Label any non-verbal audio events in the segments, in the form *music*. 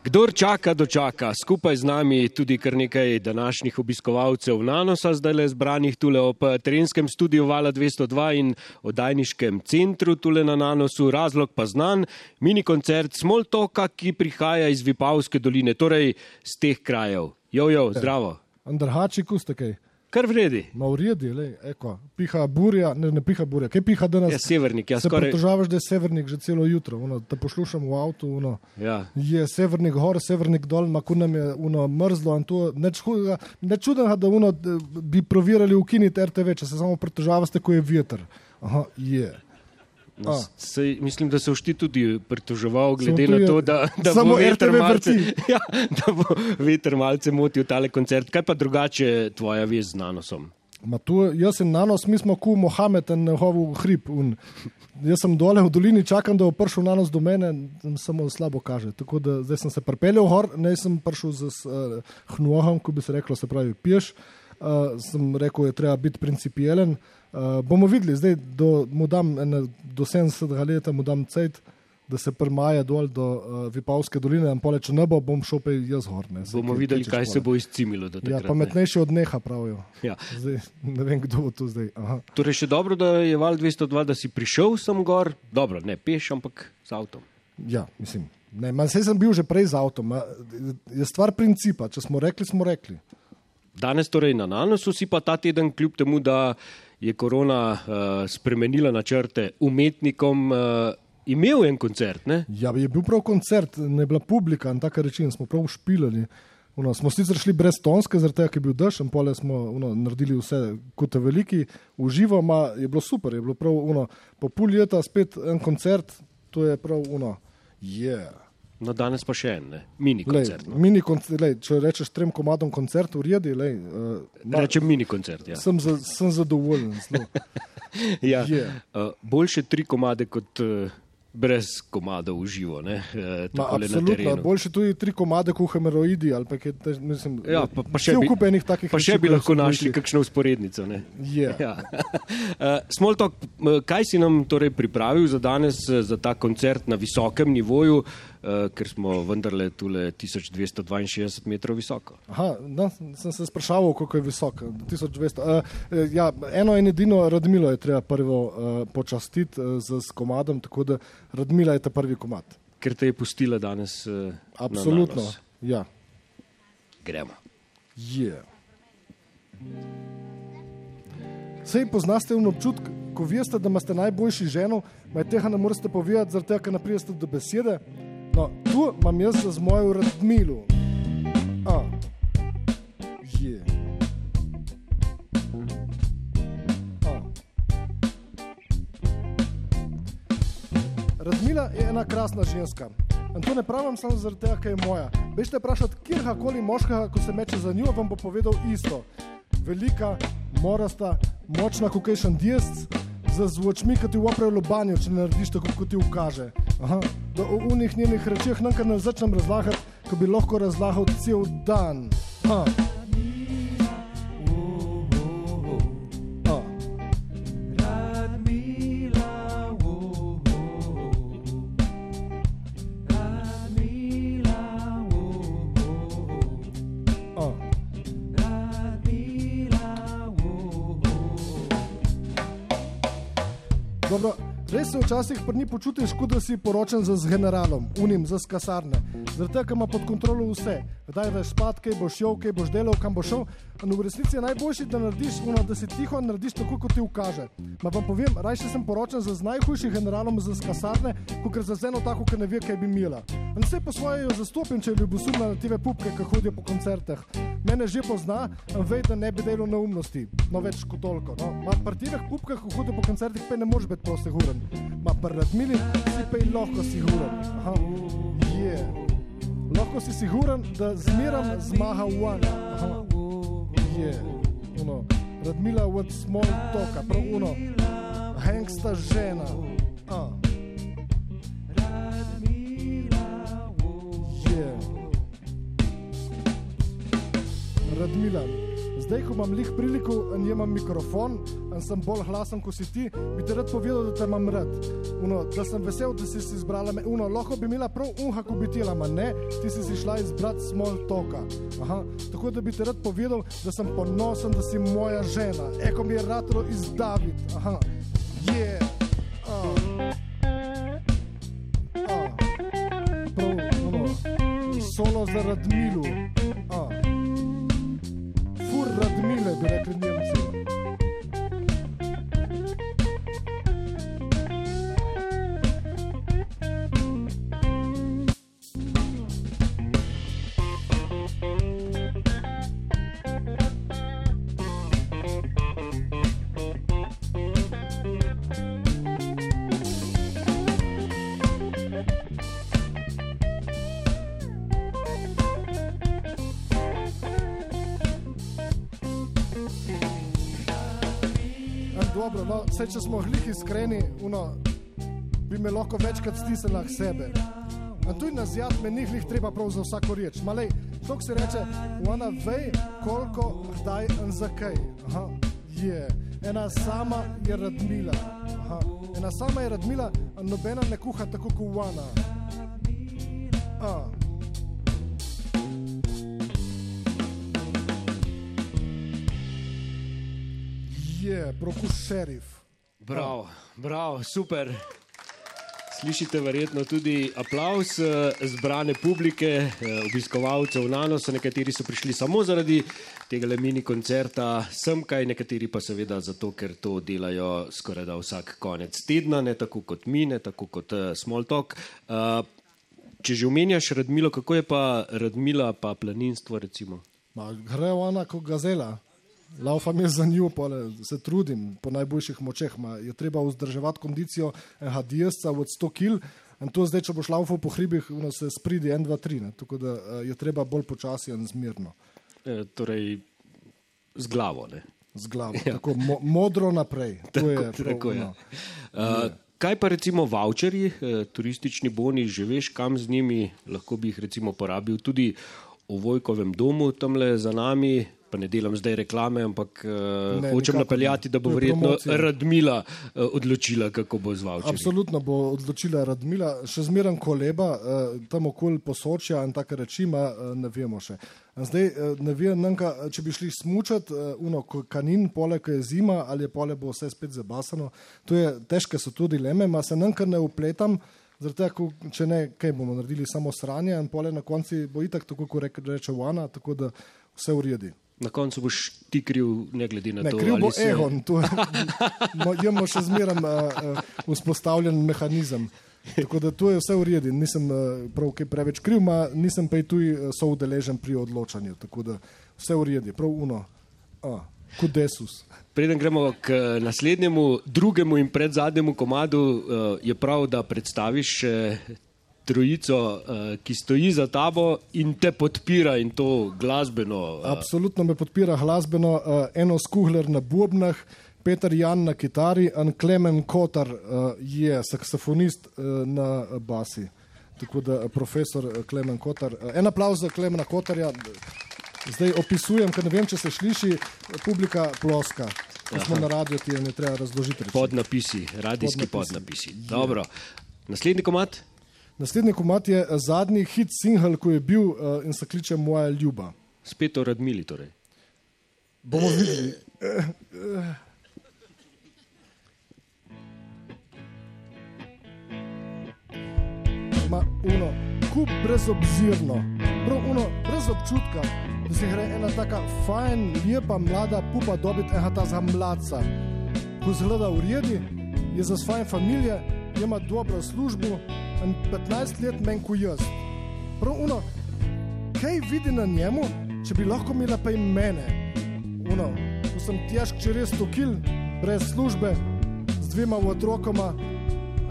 Kdor čaka, dočaka. Skupaj z nami tudi kar nekaj današnjih obiskovalcev Nanosa, zdaj le zbranih tule ob terenskem studiu Vala 202 in oddajniškem centru tule na Nanosu. Razlog pa znan, mini koncert Smoltoka, ki prihaja iz Vipavske doline, torej z teh krajev. Jojo, zdravo. Andrahači kustekaj. Kar vredi. Ma uredi, le, eko, piha burja, ne, ne piha burja, kaj piha danes? Ja, severnik, ja, se skoraj. pritožavaš, da je severnik že celo jutro, ono, te poslušam v avtu, ono, Ja. je severnik gor, severnik dol, maku nam je ono, mrzlo in to, neč hudega, ne čudenega, da ono, bi provirali ukiniti RTV, če se samo pritožavaste, ko je veter. Aha, je. No, sej, mislim, da se všti tudi pritoževal, glede na to, da, da bo veter malce, *laughs* ja, da bo veter malce motil tale koncert. Kaj pa drugače tvoja vez z Nanosom? Ma tu, jaz sem nanos, mi smo ku Mohamed in njegov hrib. Un. Jaz sem dole v dolini, čakam, da bo prišel nanos do mene, in samo slabo kaže. Tako da zdaj sem se pripeljal gor, ne sem prišel z uh, hnuahom, ko bi se reklo, se pravi, piješ. Uh, sem rekel, je treba biti principialen. Uh, bomo videli, zdaj do, dam ene, do 70 let, mu dam cajt, da se prmaja dol do uh, Vipavske doline in pole, če ne bo, bom šel pa jaz gor. Ne, Saj, Bomo kaj- videli, kaj češ se bo izcimilo Ja, takrat. ne. pametnejši od neha, pravijo. Ja. Zdaj, ne vem, kdo bo tu zdaj. Aha. Torej, še dobro, da je val 202, da si prišel sem gor, dobro, ne peš, ampak z avtom. Ja, mislim. Ne, ma, saj sem bil že prej z avtom. Je stvar principa. Če smo rekli, smo rekli. Danes torej na Nanosu si pa ta teden, kljub temu, da je korona uh, spremenila načrte umetnikom, uh, imel en koncert. Ne? Ja, je bil prav koncert, ne bila publika tako reči, in smo prav špilali. Uno, smo sicer šli brez tonske, zaradi tega, ker je bil dež, in pole smo uno, naredili vse kot veliki, uživo, ma je bilo super, je bilo prav uno, po pol leta spet en koncert, to je prav uno. Yeah. No, danes pa še en, ne? mini Lej, koncert. No. mini koncert, lej, če rečeš trem komadom koncert, uredi, lej, uh, ma, Rečem mini koncert. Ja. sem, za, sem zadovoljen. *laughs* Ja. Je. Uh, boljše tri komade kot uh, brez komadov v živo. Ne? Uh, Ma, absolutno, boljše tudi tri komade kot hemeroidi kaj, te, mislim, Ja, pa, pa še bi, enih takih pa še bi ko lahko našli kakšno usporednico. Je. *laughs* Ja. Uh, Smoltok, kaj si nam torej pripravil za danes, eh, za ta koncert na visokem nivoju, uh, ker smo vendarle tule 1262 metrov visoko? Aha, no, sem se spraševal, kako je visok. 1200. Uh, ja, eno in edino Radmilo je treba prvo uh, počastiti uh, z, z komadom, tako da Radmila je ta prvi komad. Ker te je pustila danes. Uh, Absolutno. Ja. Gremo. Je. Sej poznate un občutek, ko veste, da imate najboljši ženo, maj tega ne morete povedati, zaradi tega, ker ne prijete do besede. Tu imam jaz z mojo Radmilu. A. Je. A. Radmila je ena krasna ženska. In to ne pravim samo zaradi tega, ker je moja. Bežite vprašati kjerkoli moškega, ko se meče za njo, vam bo povedal isto. Velika, morasta, močna, kot je še diest, z zvočmi, ki ti upravijo lobanjo, če ne narediš tako, kot ti ukaže. Aha. Da o unih njenih rečeh nam kar ne začnem razlagati, ko bi lahko razlagal cel dan. Ha. Včasih pa ni počutiš, kot da si poročen z generalom, unim za skasarne. Zaradi tega ima pod kontrolo vse. Kdaj daš spat, kaj boš šel, kaj boš delal, kam boš šel. In v resnici je najboljši, da narediš uno, da si tiho in narediš tako, kot ti ukaže. Ma vam povem, rajši sem poročen z najhujšim generalom za skasarne, kot za eno tako, ki ne ve, kaj bi imela. In vse po svoje zastopim, če ljubosumna na TV pupke, ki hodijo po koncertih. Mene že pozna in ve, da ne bi delal neumnosti, no več kot toliko. No. Ma pri teh pupkah, ko hodijo po koncertih, pa ne moreš biti prosti huren. Ma pri radmili si pa je lahko si huren. Aha, je. Lahko si siguren, da zmeram zmaga one. Aha, je. Radmila od small toka, prav uno. Hengsta žena. A. Radmila. Zdaj, ko imam lih priliko in imam mikrofon in sem bolj glasen kot si ti, bi ti rad povedal, da te imam rad. Uno, da sem vesel, da si si izbrala me. Uno, lahko bi imela prav uha, ko bi tela, ma ne, ti si si šla izbrati small toka. Aha, tako da bi ti rad povedal, da sem ponosen, da si moja žena. Eko mi je ratro iz David. Aha, je. Yeah. Uh. Uh. Prav, uno, solo za Radmilu. Dobro, no, vse, če smo glih iskreni, uno, bi me lahko večkrat stisnila k sebe. A tu na zjad me ni glih treba prav za vsako reč. Malej, to se reče, ona ve, koliko, kdaj in zakaj. Aha, je. Ena sama je radmila. Aha. Ena sama je radmila, a nobena ne kuha tako kot ona. A. Je, broku šerif. Bravo, bravo, super. Slišite verjetno tudi aplaus eh, zbrane publike, eh, obiskovalcev Nanosa, nekateri so prišli samo zaradi tega mini koncerta, sem kaj, nekateri pa seveda zato, ker to delajo skoraj da vsak konec tedna, ne tako kot mi, ne tako kot Smoltok. Uh, če že omenjaš Radmilo, kako je pa Radmila pa planinstvo recimo? Ma, gre ona kot gazela. Laufam je za njo, pole, se trudim po najboljših močeh. Ma, je treba vzdrževati kondicijo enega diesca od 100 kg. In to zdaj, če boš laufal po hribih, ono se spridi 1, 2, 3. Ne? Tako da eh, je treba bolj počasi in zmirno. E, torej, z glavo. Ne? Z glavo. Ja. Tako mo modro naprej. To Tako, je prav, tako je. ono. Uh, kaj pa recimo voucherji, eh, turistični boni, že veš, kam z njimi, lahko bi jih recimo porabil tudi v Vojkovem domu, tam le za nami. Pa ne delam zdaj reklame, ampak uh, Ne, hočem napeljati, ne. da bo verjetno. Radmila uh, odločila, kako bo z voucherji. Absolutno bo odločila Radmila, še zmeraj koleba, eh, tam okoli posočja in take reči, ima, eh, ne vemo še. In Zdaj eh, ne vem, nanka, če bi šli smučati, eh, uno, kanin, pole, ko je zima, ali je pole bo vse spet zabasano. To je, težke so tu dileme, ma se nanka ne upletam, zaradi tega, ko- če ne, kaj bomo naredili, samo sranje in pole na konci bo itak, tako kot reče Vana, tako da vse uredi. Na koncu boš ti kriv, ne glede na Ne, to, kriv bo ali se Egon, tu mo- imamo še zmeraj uh, uh, vzpostavljen mehanizem. Tako da tu je vse v redu, nisem uh, prav kaj preveč kriv, ma nisem pa tudi uh, soudeležen pri odločanju. Tako da vse v redu, prav uno, uh, kot desus. Preden gremo k naslednjemu, drugemu in predzadnjemu komadu, uh, je prav, da predstaviš še trojico, uh, ki stoji za tabo in te podpira in to glasbeno. Uh, Absolutno me podpira glasbeno, uh, eno skuhler na bobnah. Peter Jan na kitari in Klemen Kotar uh, je saksofonist uh, na basi. Tako da profesor Klemen Kotar. Uh, en aplauz za Klemena Kotarja. Zdaj opisujem, ker ne vem, če se sliši, publika ploska. Ko smo na radiju, ti je ne treba razložiti. reči. podnapisi, radijski Podnapisi. podnapisi. Dobro. Naslednji komat? Naslednji komat je uh, zadnji hit single, ko je bil uh, in se kliče Moja ljuba. Spet o Radmili. Torej. Bomo videli. Ma uno, kup brezobzirno, prav uno, brez občutka, da se gre ena taka fajn, lepa, mlada pupa dobiti enega tazga mladca, ko zgleda v redi, je za svoje familije, ima dobro službo in 15 let menj kot jaz. Prav uno, kaj vidi na njemu, če bi lahko imela pa in mene. Uno, ko sem težk čez 100 kil, brez službe, z dvema otrokoma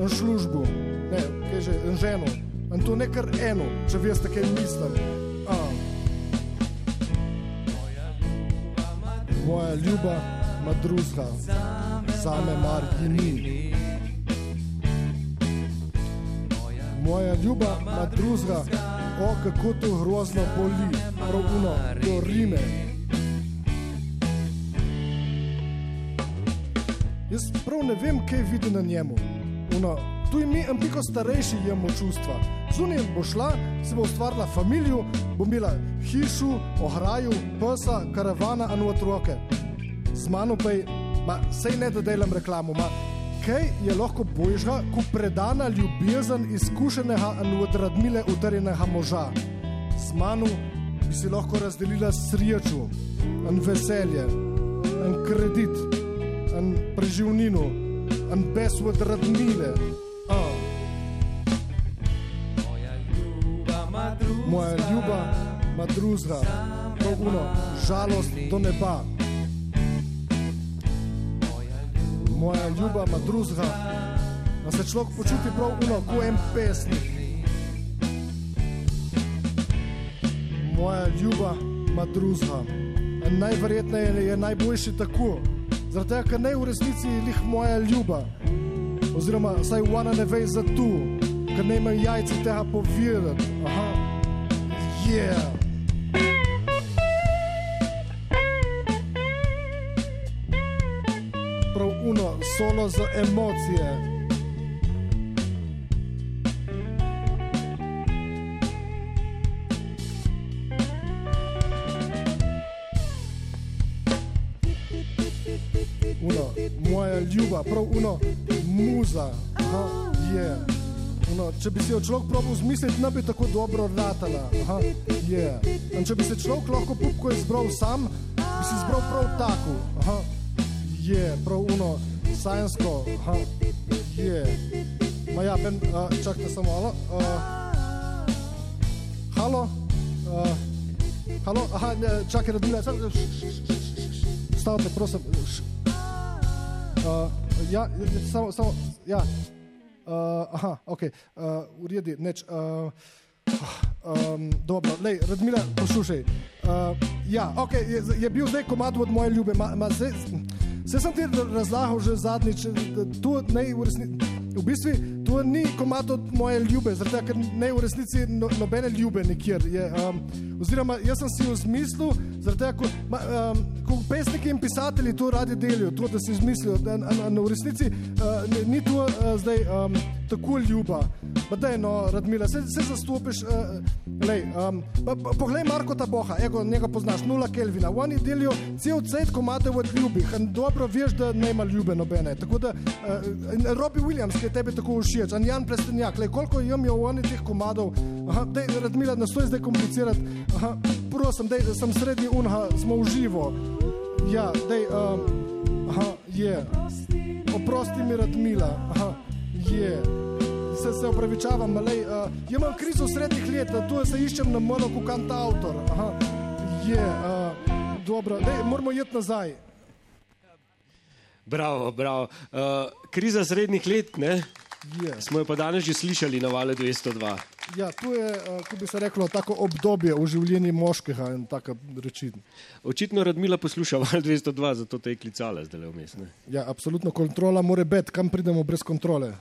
in službo, ne, kaj že, in ženo. In to ne kar eno, če veste, kaj mislim. A. Moja ljuba ima drugega, zame mar ni. moja ljuba matruzga, o kako to grozno boli, robuno, do rime. Jaz prav ne vem, kaj vidi na njemu. Uno, tu mi en piko starejši jemo čustva. Zunaj bo šla, si bo ustvarila familijo, bo imela hišo, ohraju, psa, karavana in otroke. Z mano pa je, ma sej ne da delam reklamo, ma kaj je lahko božga, ko predana ljubezen izkušenega anu odradmile udarjenega moža. Z mano bi si lahko razdelila srečo, en veselje, en kredit, en preživnino, en bes odradmile. Moja ljuba, madruzga, poguno, žalost do neba. Ljuba, madruzga, da se človek počuti prav uno, kot en pesnik. Moja ljuba, madruzga, najverjetneje je najboljši tako, zaradi tega, ker ne v resnici je lih moja ljuba, oziroma saj ona ne ve za tu, ker ne ima jajca tega povedati. Aha. Yeah. Solo za emocije. Uno, moja ljuba, prav uno, muza, aha, je. Uno, če bi si jo človek probil zmisliti, ne bi tako dobro ratala. Aha, je. In če bi se človek lahko pupko izbral sam, bi si izbral prav tako. Aha, je, prav uno, sajensko, aha, je. Ma ja, ben, uh, čakajte samo malo. Uh, halo? Uh, halo? Aha, ne, čakaj, radile, čakaj. Stavite, prosim. Uh, ja, samo, samo, ja. Uh, aha, ok, uh, uredi, neč. Uh, um, dobro, lej, Radmila, poslušaj. Uh, ja, ok, je, je bil zdaj komad od moje ljube, ma, ma zdaj, Vse sem ti razlagal že zadnjič, da tu ne v resnici. V bistvu to ni komat od moje ljube, zato ker ne v resnici no, nobene ljube nikjer. Je, um, oziroma, jaz sem si v smislu, zato ker um, ko pesniki in pisatelji to radi delijo, to, da si izmislijo, da v resnici uh, ni, ni to uh, zdaj um, tako ljuba. Da no, Radmila, se, se zastopiš. Uh, um, poglej Marko Taboha, ego, njega poznaš, nula Kelvina. Oni delijo cel cvet komate od ljubih. In dobro veš, da ne ima ljube nobene. Tako da uh, Robbie Williams, ki je tebi tako všeč, in Jan Prestenjak, lej, koliko imajo oni teh komadov. Aha, dej, Radmila, ne stoj zdaj komplicirati. Aha, prosim, dej, sem srednji unha, smo v živo. Ja, dej, um, aha, je. Yeah. Oprosti mi, Radmila. Aha, je. Yeah se, se upravičavam, malej, uh, imam krizo srednjih let, tu se iščem na mono kot kantautor. Aha, je, uh, dobro, Dej, moramo iti nazaj. Bravo, bravo. Uh, kriza srednjih let, ne? Je. Smo jo pa danes že slišali na vale 202. Ja, to je, uh, kot bi se reklo, tako obdobje v življenju moškega in tako reči. Očitno Radmila posluša val 202, zato te je klicala zdaj le vmes. Ja, absolutno kontrola mora biti, kam pridemo brez kontrole.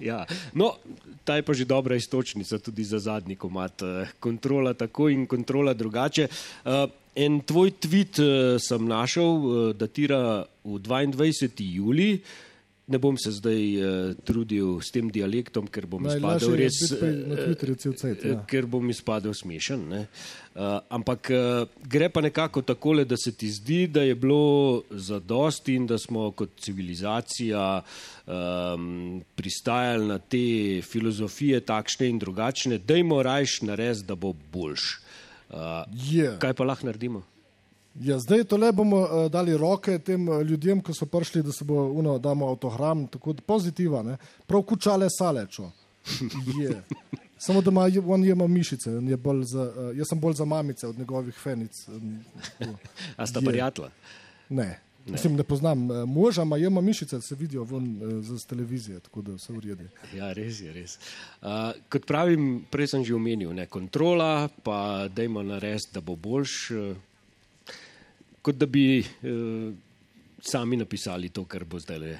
Ja. No, ta je pa že dobra istočnica tudi za zadnji komat. Kontrola tako in kontrola drugače. En tvoj tweet sem našel, datira v 22. juli. Ne bom se zdaj uh, trudil s tem dialektom, ker bom izpadel res. Cvet, ja. Ker bom izpadel smešen. Uh, ampak uh, gre pa nekako takole, da se ti zdi, da je bilo za dosti in da smo kot civilizacija um, pristajali na te filozofije takšne in drugačne. Dajmo rajš narediti, da bo boljš. Uh, yeah. Kaj pa lahko naredimo? Ja, zdaj to le bomo uh, dali roke tem uh, ljudem, ki so prišli, da se bo uno, damo avtogram, tako pozitiva, ne? prav kučale salečo. yeah. Samo da ima, on ima mišice, je za, uh, jaz sem bolj za mamice od njegovih fenic. Um, *laughs* A sta prijatelja? Ne. Ne. Mislim, ne poznam moža, ima ima mišice, se vidijo ven z televizije, tako da se uredi. Ja, res je, res. Uh, kot pravim, prej sem že omenil, ne kontrola, pa dajmo narediti, da bo boljš. Kot da bi uh, sami napisali to, kar bo zdaj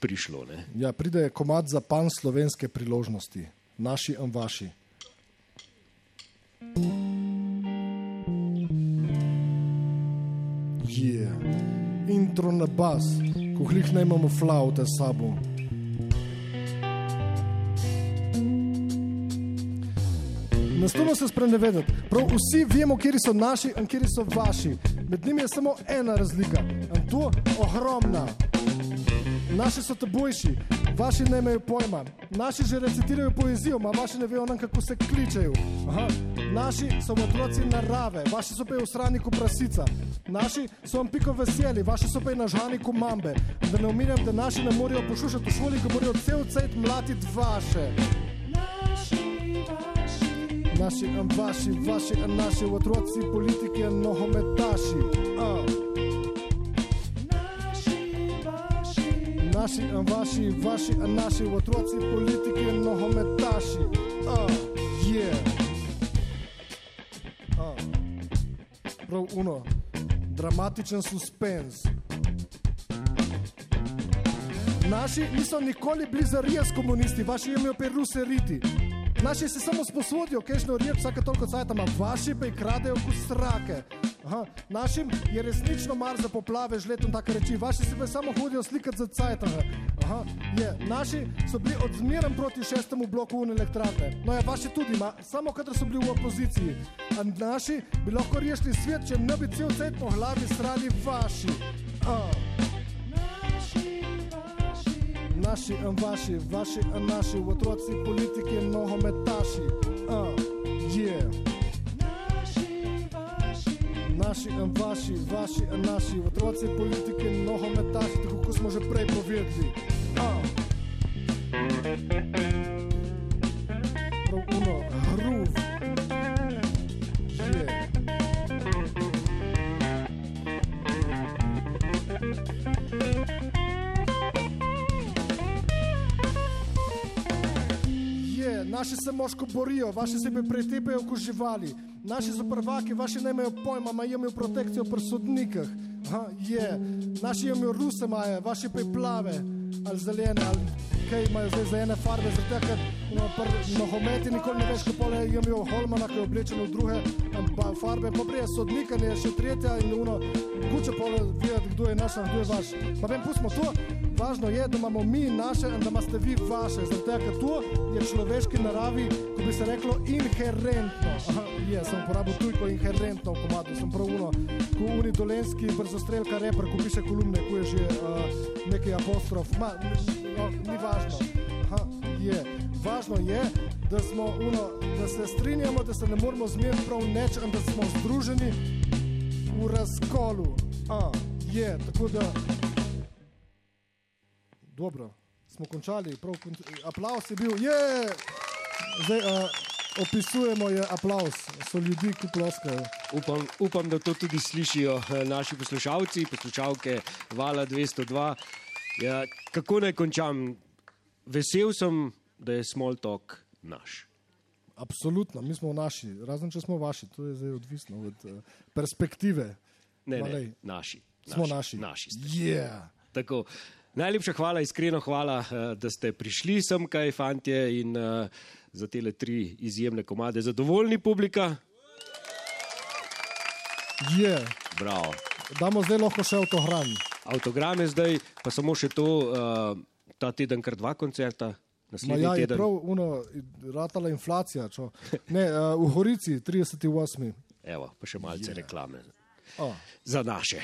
prišlo. Ja, pride komad za pan slovenske priložnosti, naši in vaši. Yeah. Intro na bas. ko jih ne imamo flaute s sabo. Nastavno se sprenevedati. Prav vsi vemo, kje so naši in kje so vaši. Med njimi je samo ena razlika in to ogromna. Naši so te boljši, vaši ne imajo pojma. Naši že recitirajo poezijo, a vaši ne vejo, nam, kako se kličejo. Aha. Naši so otroci narave, vaši so pa v strani kot prasica. Naši so vam piko veseli, vaši so pa nažani kot mambe. Da ne omenjam, da naši ne morejo poslušati v šoli, ko morajo cel cel mlatiti vaše. Naši, in vaši, vaši, in naši otroci, politiki in nogometaši. Uh. Naši, in vaši, vaši, in naši otroci, politiki in nogometaši. Uh. Yeah. Uh. Prav uno, dramatičen suspens. Naši niso nikoli bili za res komunisti, vaši imajo pa ruse riti. Naši se samo sposodijo, kajšno riječ vsake toliko cajt, ima vaši pa jih kradejo kot strake. Aha, našim je resnično mar za poplave, žletom tako reči, vaši se pa samo hodijo slikati za. Aha, je, naši so bili odzmeren proti šestemu bloku un elektrarne. No ja, vaši tudi, ma, samo kadar so bili v opoziciji. A naši bi lahko rešili svet, če ne bi cel cajt po glavi strali vaši. Uh. Naši in vaši, vaši in naši, otroci, politiki nogometaši. Uh, yeah. Naši in vaši, vaši in naši, otroci, politiki nogometaši, tako kot smo že prej povedali. Uh. Moško borijo, vaši se pretepajo kot živali, naši so prvaki, vaši ne imajo pojma, imajo protekcijo pri sodnikih. Aha, je, naši imajo ruse maje, vaši pa plave. Ali zelene ali kaj imajo zdaj za ene farbe, zato ker na nohometi nikoli ne veš, kako le imajo Holmana, ki je oblečen v druge pa farbe, pa prije sodnika je še tretja in uno, kuče pole videti, kdo je naš, kdo je vaš. Pa vem, pustimo to, važno je, da imamo mi naše in da imate vi vaše, zato ker to je človeški naravi, ko bi se reklo inherentno. Aha, je, sem uporabil tujko inherentno v komadu, sem prav uno, ko uni dolenski brzostrelka reper, ko piše kolumne, ko je že uh, neki apostrof, ma, no, ni važno. Aha, je. Važno je, da, smo, uno, da se strinjamo, da se ne moramo zmeriti prav neč in da smo združeni v razkolu. A, je, tako da. Dobro, smo končali, prav kon... aplaus je bil, je! Zdaj uh, opisujemo, je aplaus, so ljudi, ki ploskajo. Upam, upam, da to tudi slišijo eh, naši poslušalci, poslušalke Vala 202. Ja, kako naj končam? Vesel sem, da je small talk naš. Absolutno, mi smo naši, razen če smo vaši, to je zdaj odvisno od uh, perspektive. Ne, ne, naši. Smo naši. Naši. Yeah. Tako, najlepša hvala, iskreno hvala, uh, da ste prišli sem, kaj fantje in uh, za tele tri izjemne komade. Zadovoljni publika? Je. Yeah. Bravo. Damo zdaj lahko še avtogram. Avtograme zdaj, pa samo še to, uh, ta teden kar dva koncerta. Ma ja, je prav, uno, ratala inflacija. Čo? Ne, uh, v Horici 38. Evo, pa še malce reklame. Oh. Za naše.